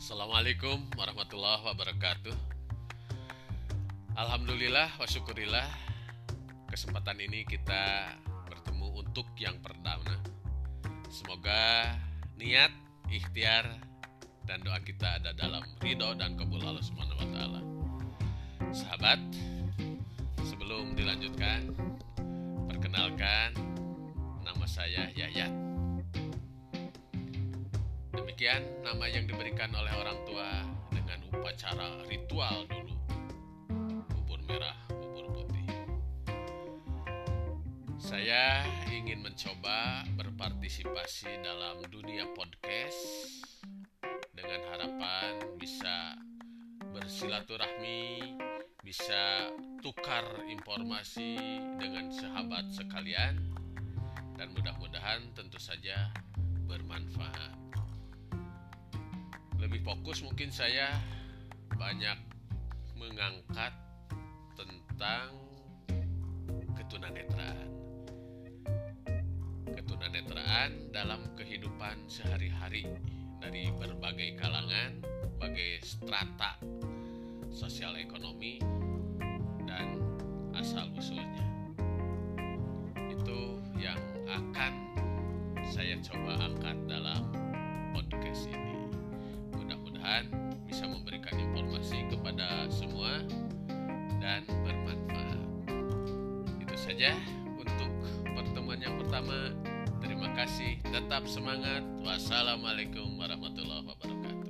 Assalamualaikum warahmatullahi wabarakatuh Alhamdulillah wa syukurillah Kesempatan ini kita bertemu untuk yang pertama Semoga niat, ikhtiar, dan doa kita ada dalam ridho dan kabul Allah Subhanahu wa taala. Sahabat, sebelum dilanjutkan, perkenalkan nama saya Yayat. Demikian nama yang diberikan oleh orang tua dengan upacara ritual dulu. Bubur merah, bubur putih. Saya ingin mencoba berpartisipasi dalam dunia podcast dengan harapan bisa bersilaturahmi, bisa tukar informasi dengan sahabat sekalian dan mudah-mudahan tentu saja bermanfaat. Lebih fokus mungkin saya banyak mengangkat tentang ketunanetraan. Ketunanetraan dalam kehidupan sehari-hari dari berbagai kalangan, berbagai strata sosial ekonomi saja untuk pertemuan yang pertama. Terima kasih, tetap semangat. Wassalamualaikum warahmatullahi wabarakatuh.